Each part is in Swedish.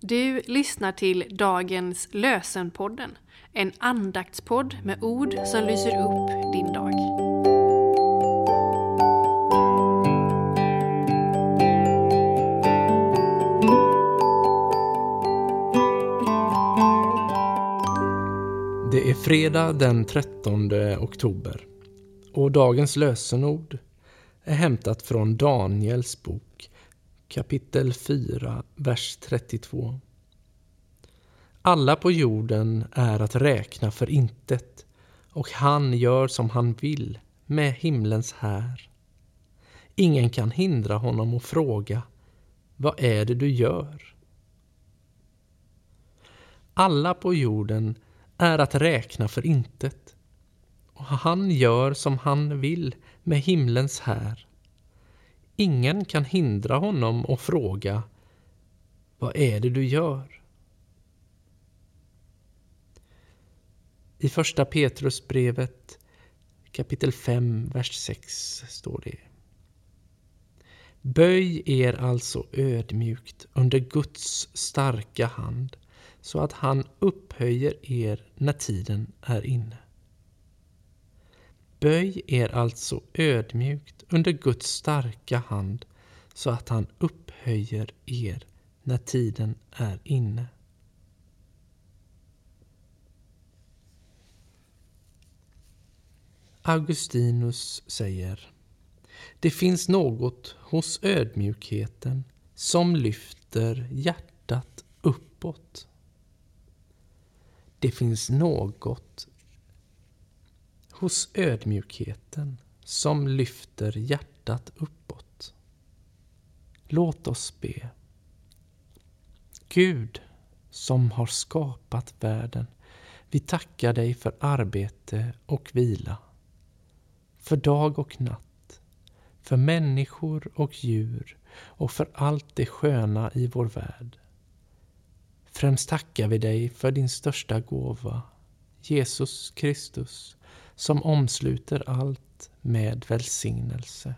Du lyssnar till dagens Lösenpodden, en andaktspodd med ord som lyser upp din dag. Det är fredag den 13 oktober och dagens lösenord är hämtat från Daniels bok kapitel 4, vers 32. Alla på jorden är att räkna för intet och han gör som han vill med himlens här. Ingen kan hindra honom och fråga Vad är det du gör? Alla på jorden är att räkna för intet och han gör som han vill med himlens här. Ingen kan hindra honom och fråga Vad är det du gör? I första Petrusbrevet kapitel 5, vers 6 står det Böj er alltså ödmjukt under Guds starka hand så att han upphöjer er när tiden är inne. Böj er alltså ödmjukt under Guds starka hand så att han upphöjer er när tiden är inne. Augustinus säger Det finns något hos ödmjukheten som lyfter hjärtat uppåt. Det finns något hos ödmjukheten som lyfter hjärtat uppåt. Låt oss be. Gud som har skapat världen, vi tackar dig för arbete och vila, för dag och natt, för människor och djur och för allt det sköna i vår värld. Främst tackar vi dig för din största gåva, Jesus Kristus, som omsluter allt med välsignelse.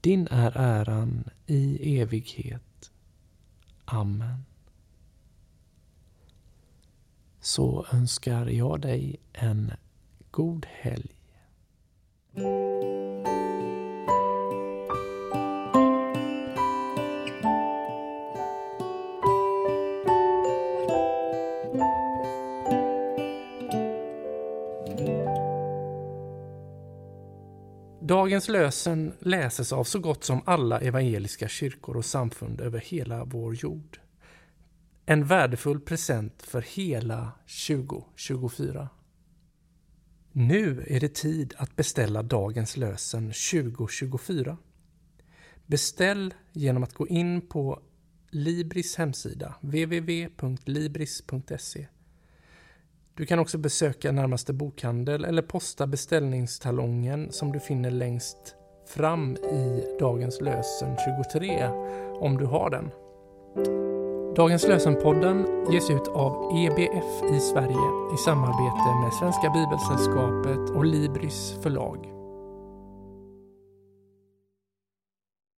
Din är äran i evighet. Amen. Så önskar jag dig en god helg. Dagens lösen läses av så gott som alla evangeliska kyrkor och samfund över hela vår jord. En värdefull present för hela 2024. Nu är det tid att beställa dagens lösen 2024. Beställ genom att gå in på Libris hemsida www.libris.se du kan också besöka närmaste bokhandel eller posta beställningstalongen som du finner längst fram i Dagens lösen 23 om du har den. Dagens lösenpodden ges ut av EBF i Sverige i samarbete med Svenska Bibelsällskapet och Libris förlag.